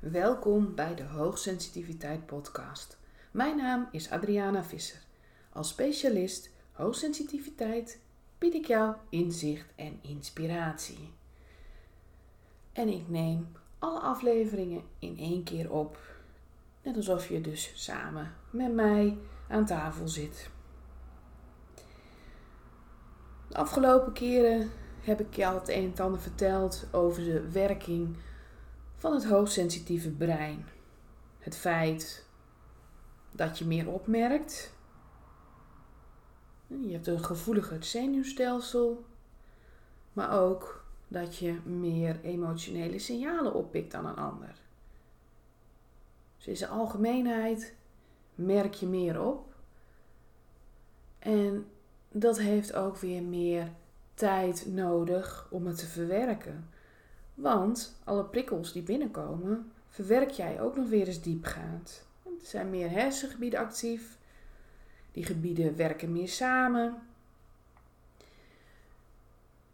Welkom bij de Hoogsensitiviteit Podcast. Mijn naam is Adriana Visser. Als specialist hoogsensitiviteit bied ik jou inzicht en inspiratie. En ik neem alle afleveringen in één keer op, net alsof je dus samen met mij aan tafel zit. De afgelopen keren heb ik al het een en ander verteld over de werking van het hoogsensitieve brein. Het feit dat je meer opmerkt. Je hebt een gevoeliger zenuwstelsel, maar ook dat je meer emotionele signalen oppikt dan een ander. Dus in zijn algemeenheid merk je meer op. En dat heeft ook weer meer tijd nodig om het te verwerken. Want alle prikkels die binnenkomen, verwerk jij ook nog weer eens diepgaand. Er zijn meer hersengebieden actief. Die gebieden werken meer samen.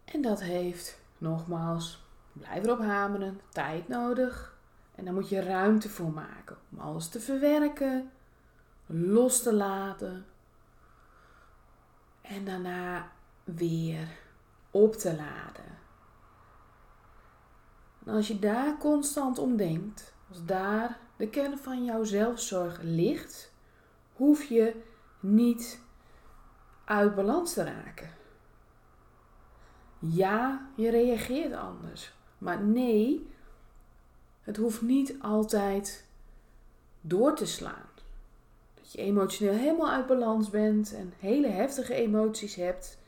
En dat heeft, nogmaals, blijf erop hameren, tijd nodig. En daar moet je ruimte voor maken om alles te verwerken, los te laten. En daarna weer op te laden. En als je daar constant om denkt, als daar de kern van jouw zelfzorg ligt, hoef je niet uit balans te raken. Ja, je reageert anders. Maar nee, het hoeft niet altijd door te slaan. Dat je emotioneel helemaal uit balans bent en hele heftige emoties hebt.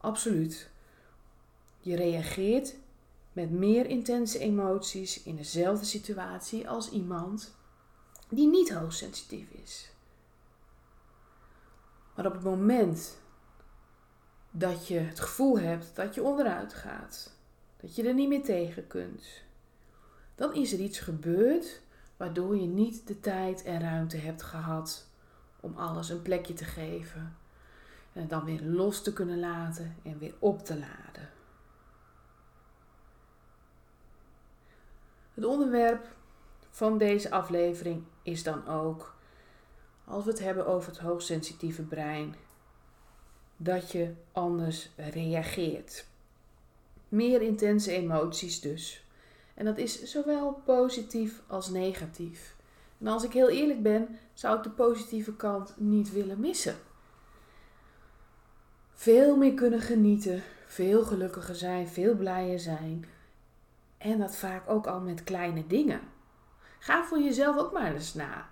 Absoluut. Je reageert met meer intense emoties in dezelfde situatie als iemand die niet hoogsensitief is. Maar op het moment dat je het gevoel hebt dat je onderuit gaat, dat je er niet meer tegen kunt, dan is er iets gebeurd waardoor je niet de tijd en ruimte hebt gehad om alles een plekje te geven. En het dan weer los te kunnen laten en weer op te laden. Het onderwerp van deze aflevering is dan ook, als we het hebben over het hoogsensitieve brein, dat je anders reageert. Meer intense emoties dus. En dat is zowel positief als negatief. En als ik heel eerlijk ben, zou ik de positieve kant niet willen missen. Veel meer kunnen genieten, veel gelukkiger zijn, veel blijer zijn. En dat vaak ook al met kleine dingen. Ga voor jezelf ook maar eens na.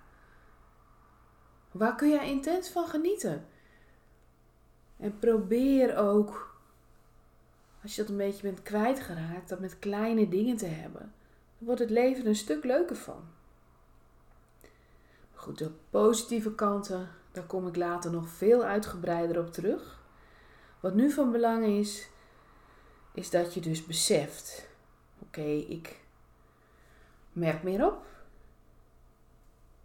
Waar kun jij intens van genieten? En probeer ook, als je dat een beetje bent kwijtgeraakt, dat met kleine dingen te hebben. Dan wordt het leven een stuk leuker van. Goed, de positieve kanten, daar kom ik later nog veel uitgebreider op terug. Wat nu van belang is, is dat je dus beseft Oké, ik merk meer op.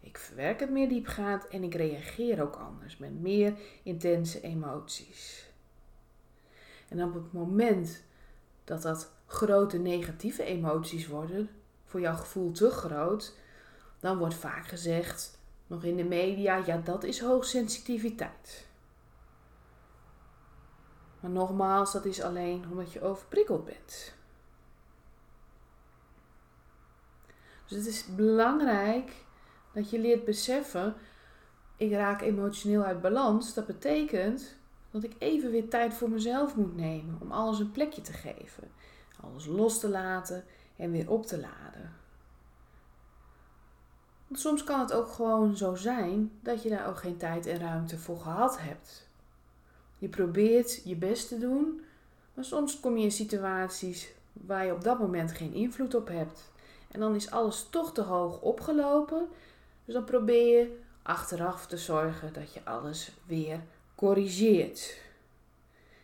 Ik verwerk het meer diepgaand en ik reageer ook anders met meer intense emoties. En op het moment dat dat grote negatieve emoties worden, voor jouw gevoel te groot, dan wordt vaak gezegd, nog in de media, ja dat is hoogsensitiviteit. Maar nogmaals, dat is alleen omdat je overprikkeld bent. Dus het is belangrijk dat je leert beseffen, ik raak emotioneel uit balans. Dat betekent dat ik even weer tijd voor mezelf moet nemen om alles een plekje te geven. Alles los te laten en weer op te laden. Want soms kan het ook gewoon zo zijn dat je daar ook geen tijd en ruimte voor gehad hebt. Je probeert je best te doen, maar soms kom je in situaties waar je op dat moment geen invloed op hebt. En dan is alles toch te hoog opgelopen. Dus dan probeer je achteraf te zorgen dat je alles weer corrigeert.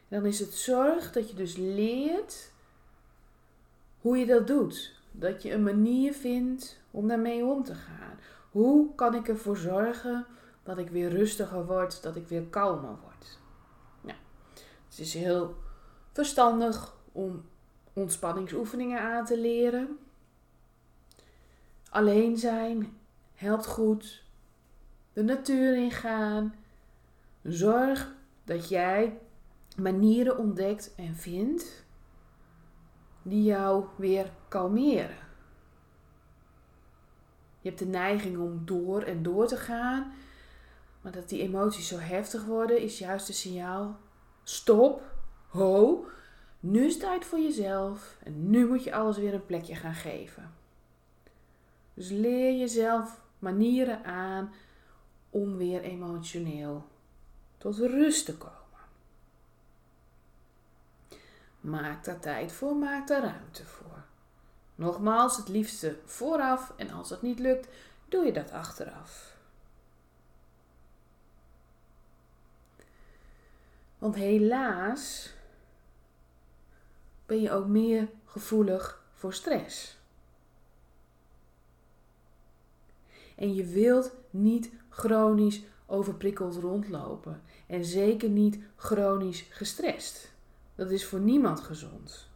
Dan is het zorg dat je dus leert hoe je dat doet. Dat je een manier vindt om daarmee om te gaan. Hoe kan ik ervoor zorgen dat ik weer rustiger word, dat ik weer kalmer word? Het is heel verstandig om ontspanningsoefeningen aan te leren alleen zijn helpt goed. De natuur ingaan. Zorg dat jij manieren ontdekt en vindt die jou weer kalmeren. Je hebt de neiging om door en door te gaan, maar dat die emoties zo heftig worden is juist een signaal. Stop, ho, nu is het tijd voor jezelf en nu moet je alles weer een plekje gaan geven. Dus leer jezelf manieren aan om weer emotioneel tot rust te komen. Maak daar tijd voor, maak daar ruimte voor. Nogmaals, het liefste vooraf en als het niet lukt, doe je dat achteraf. Want helaas ben je ook meer gevoelig voor stress. En je wilt niet chronisch overprikkeld rondlopen. En zeker niet chronisch gestrest. Dat is voor niemand gezond.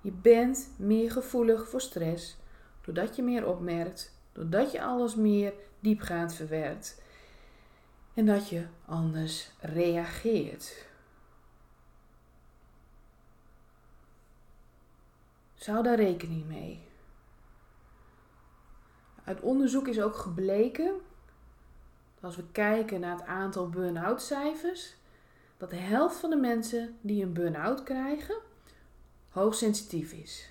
Je bent meer gevoelig voor stress doordat je meer opmerkt, doordat je alles meer diepgaand verwerkt en dat je anders reageert. Zou daar rekening mee. Uit onderzoek is ook gebleken, als we kijken naar het aantal burn-out cijfers, dat de helft van de mensen die een burn-out krijgen, hoogsensitief is.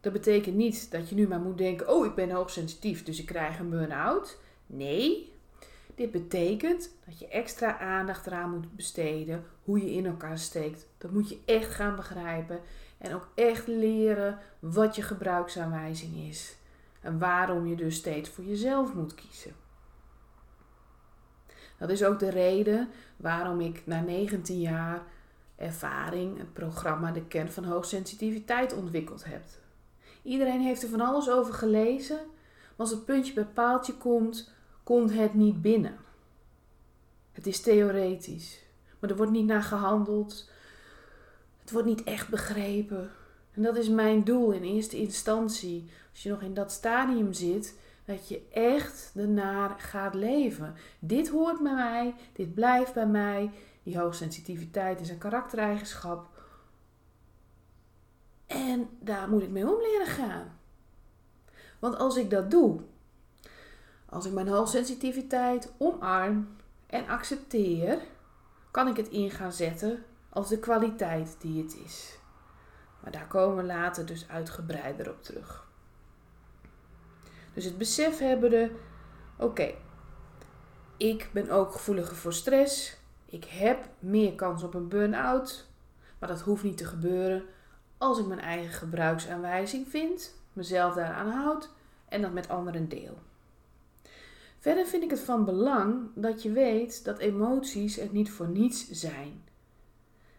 Dat betekent niet dat je nu maar moet denken: oh, ik ben hoogsensitief, dus ik krijg een burn-out. Nee, dit betekent dat je extra aandacht eraan moet besteden hoe je in elkaar steekt. Dat moet je echt gaan begrijpen en ook echt leren wat je gebruiksaanwijzing is. En waarom je dus steeds voor jezelf moet kiezen. Dat is ook de reden waarom ik na 19 jaar ervaring het programma De Kern van Hoogsensitiviteit ontwikkeld heb. Iedereen heeft er van alles over gelezen, maar als het puntje bij paaltje komt, komt het niet binnen. Het is theoretisch, maar er wordt niet naar gehandeld. Het wordt niet echt begrepen. En dat is mijn doel in eerste instantie. Als je nog in dat stadium zit, dat je echt ernaar gaat leven. Dit hoort bij mij, dit blijft bij mij. Die hoogsensitiviteit is een karaktereigenschap. En daar moet ik mee om leren gaan. Want als ik dat doe, als ik mijn hoogsensitiviteit omarm en accepteer, kan ik het in gaan zetten als de kwaliteit die het is. Maar daar komen we later dus uitgebreider op terug. Dus het besef hebben de, oké, ik ben ook gevoeliger voor stress. Ik heb meer kans op een burn-out. Maar dat hoeft niet te gebeuren als ik mijn eigen gebruiksaanwijzing vind, mezelf daaraan houd en dat met anderen deel. Verder vind ik het van belang dat je weet dat emoties er niet voor niets zijn.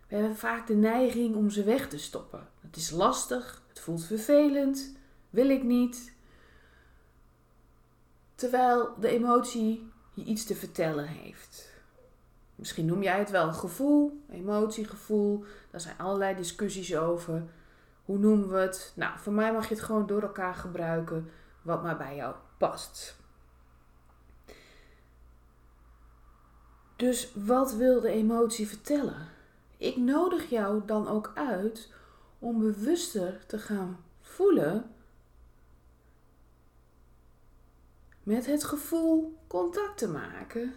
We hebben vaak de neiging om ze weg te stoppen. Het is lastig, het voelt vervelend, wil ik niet. Terwijl de emotie je iets te vertellen heeft. Misschien noem jij het wel een gevoel, emotiegevoel. Daar zijn allerlei discussies over. Hoe noemen we het? Nou, voor mij mag je het gewoon door elkaar gebruiken wat maar bij jou past. Dus wat wil de emotie vertellen? Ik nodig jou dan ook uit om bewuster te gaan voelen met het gevoel contact te maken.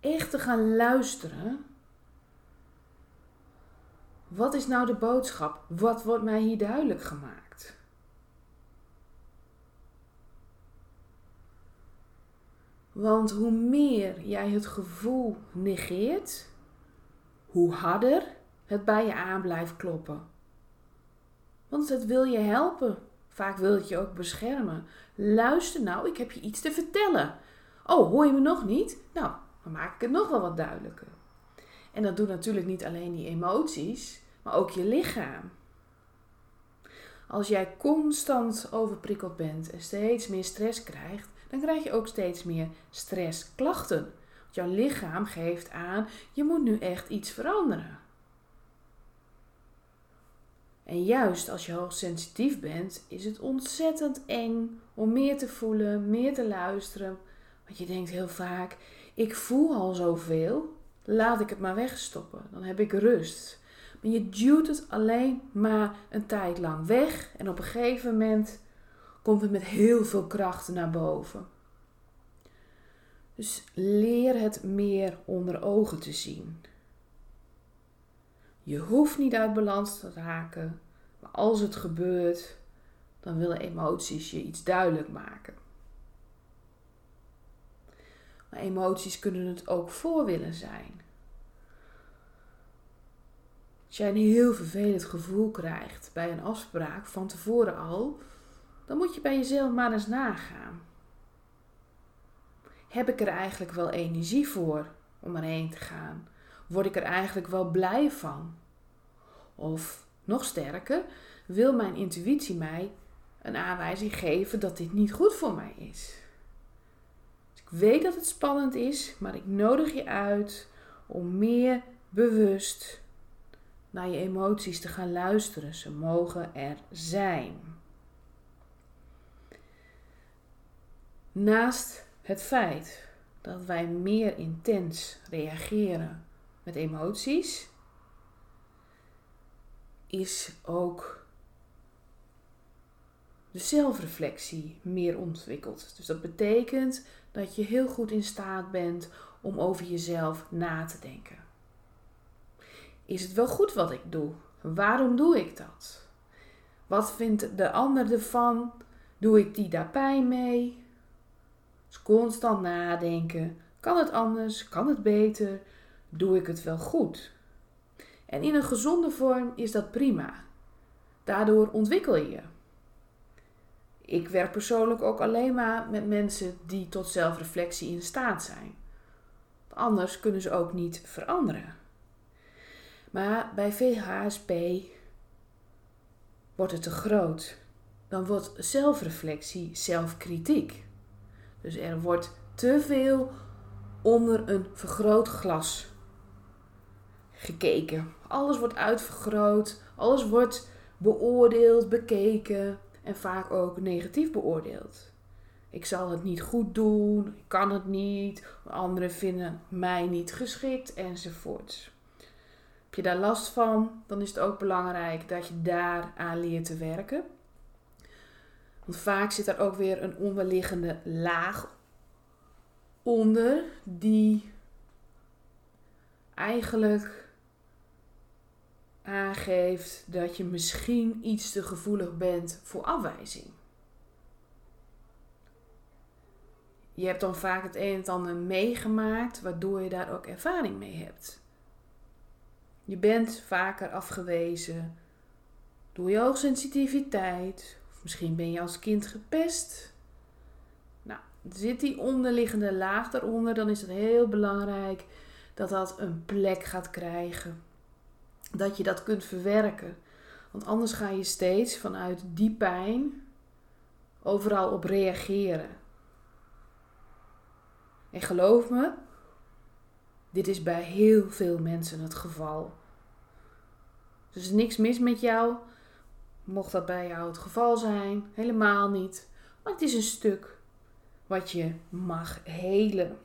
Echt te gaan luisteren. Wat is nou de boodschap? Wat wordt mij hier duidelijk gemaakt? Want hoe meer jij het gevoel negeert, hoe harder het bij je aan blijft kloppen. Want het wil je helpen. Vaak wil het je ook beschermen. Luister nou, ik heb je iets te vertellen. Oh, hoor je me nog niet? Nou, dan maak ik het nog wel wat duidelijker. En dat doet natuurlijk niet alleen die emoties, maar ook je lichaam. Als jij constant overprikkeld bent en steeds meer stress krijgt, dan krijg je ook steeds meer stressklachten. Jouw lichaam geeft aan, je moet nu echt iets veranderen. En juist als je hoogsensitief bent, is het ontzettend eng om meer te voelen, meer te luisteren. Want je denkt heel vaak: ik voel al zoveel, laat ik het maar wegstoppen. Dan heb ik rust. Maar je duwt het alleen maar een tijd lang weg en op een gegeven moment komt het met heel veel kracht naar boven. Dus leer het meer onder ogen te zien. Je hoeft niet uit balans te raken, maar als het gebeurt, dan willen emoties je iets duidelijk maken. Maar emoties kunnen het ook voor willen zijn. Als jij een heel vervelend gevoel krijgt bij een afspraak van tevoren al, dan moet je bij jezelf maar eens nagaan. Heb ik er eigenlijk wel energie voor om erheen te gaan? Word ik er eigenlijk wel blij van? Of nog sterker, wil mijn intuïtie mij een aanwijzing geven dat dit niet goed voor mij is? Dus ik weet dat het spannend is, maar ik nodig je uit om meer bewust naar je emoties te gaan luisteren. Ze mogen er zijn. Naast het feit dat wij meer intens reageren met emoties, is ook de zelfreflectie meer ontwikkeld. Dus dat betekent dat je heel goed in staat bent om over jezelf na te denken. Is het wel goed wat ik doe? Waarom doe ik dat? Wat vindt de ander ervan? Doe ik die daar pijn mee? Dus constant nadenken. Kan het anders? Kan het beter? Doe ik het wel goed? En in een gezonde vorm is dat prima. Daardoor ontwikkel je je. Ik werk persoonlijk ook alleen maar met mensen die tot zelfreflectie in staat zijn. Anders kunnen ze ook niet veranderen. Maar bij VHSP wordt het te groot. Dan wordt zelfreflectie zelfkritiek. Dus er wordt te veel onder een vergrootglas gekeken. Alles wordt uitvergroot, alles wordt beoordeeld, bekeken en vaak ook negatief beoordeeld. Ik zal het niet goed doen, ik kan het niet, anderen vinden mij niet geschikt enzovoort. Heb je daar last van, dan is het ook belangrijk dat je daar aan leert te werken. Want vaak zit er ook weer een onderliggende laag onder die eigenlijk aangeeft dat je misschien iets te gevoelig bent voor afwijzing. Je hebt dan vaak het een en ander meegemaakt, waardoor je daar ook ervaring mee hebt. Je bent vaker afgewezen door je hoogsensitiviteit. Misschien ben je als kind gepest. Nou, zit die onderliggende laag daaronder, dan is het heel belangrijk dat dat een plek gaat krijgen. Dat je dat kunt verwerken. Want anders ga je steeds vanuit die pijn overal op reageren. En geloof me, dit is bij heel veel mensen het geval. Dus er is niks mis met jou. Mocht dat bij jou het geval zijn, helemaal niet. Maar het is een stuk wat je mag helen.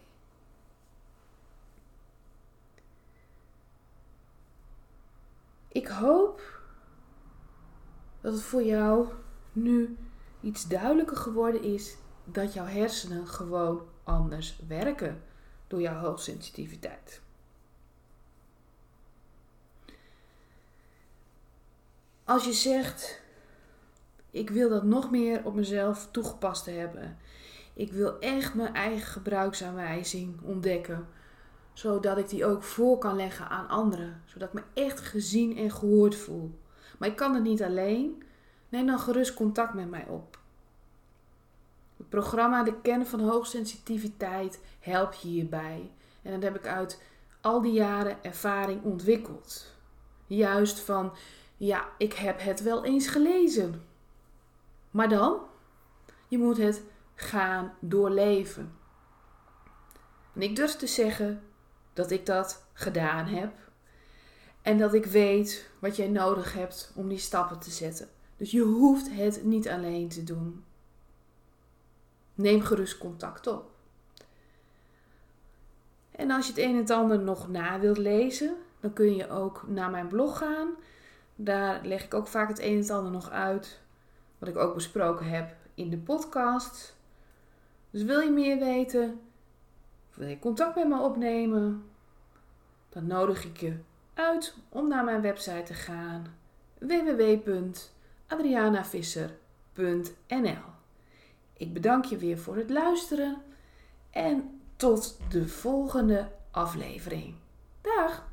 Ik hoop dat het voor jou nu iets duidelijker geworden is dat jouw hersenen gewoon anders werken door jouw hoogsensitiviteit. Als je zegt, ik wil dat nog meer op mezelf toegepast hebben. Ik wil echt mijn eigen gebruiksaanwijzing ontdekken, zodat ik die ook voor kan leggen aan anderen, zodat ik me echt gezien en gehoord voel. Maar ik kan het niet alleen. Neem dan gerust contact met mij op. Het programma De Kennen van Hoogsensitiviteit helpt je hierbij. En dat heb ik uit al die jaren ervaring ontwikkeld. Juist van, ja, ik heb het wel eens gelezen. Maar dan, je moet het gaan doorleven. En ik durf te zeggen dat ik dat gedaan heb. En dat ik weet wat jij nodig hebt om die stappen te zetten. Dus je hoeft het niet alleen te doen. Neem gerust contact op. En als je het een en ander nog na wilt lezen, dan kun je ook naar mijn blog gaan. Daar leg ik ook vaak het een en ander nog uit. Wat ik ook besproken heb in de podcast. Dus wil je meer weten? Wil je contact met me opnemen? Dan nodig ik je uit om naar mijn website te gaan. www.adrianavisser.nl Ik bedank je weer voor het luisteren en tot de volgende aflevering. Dag!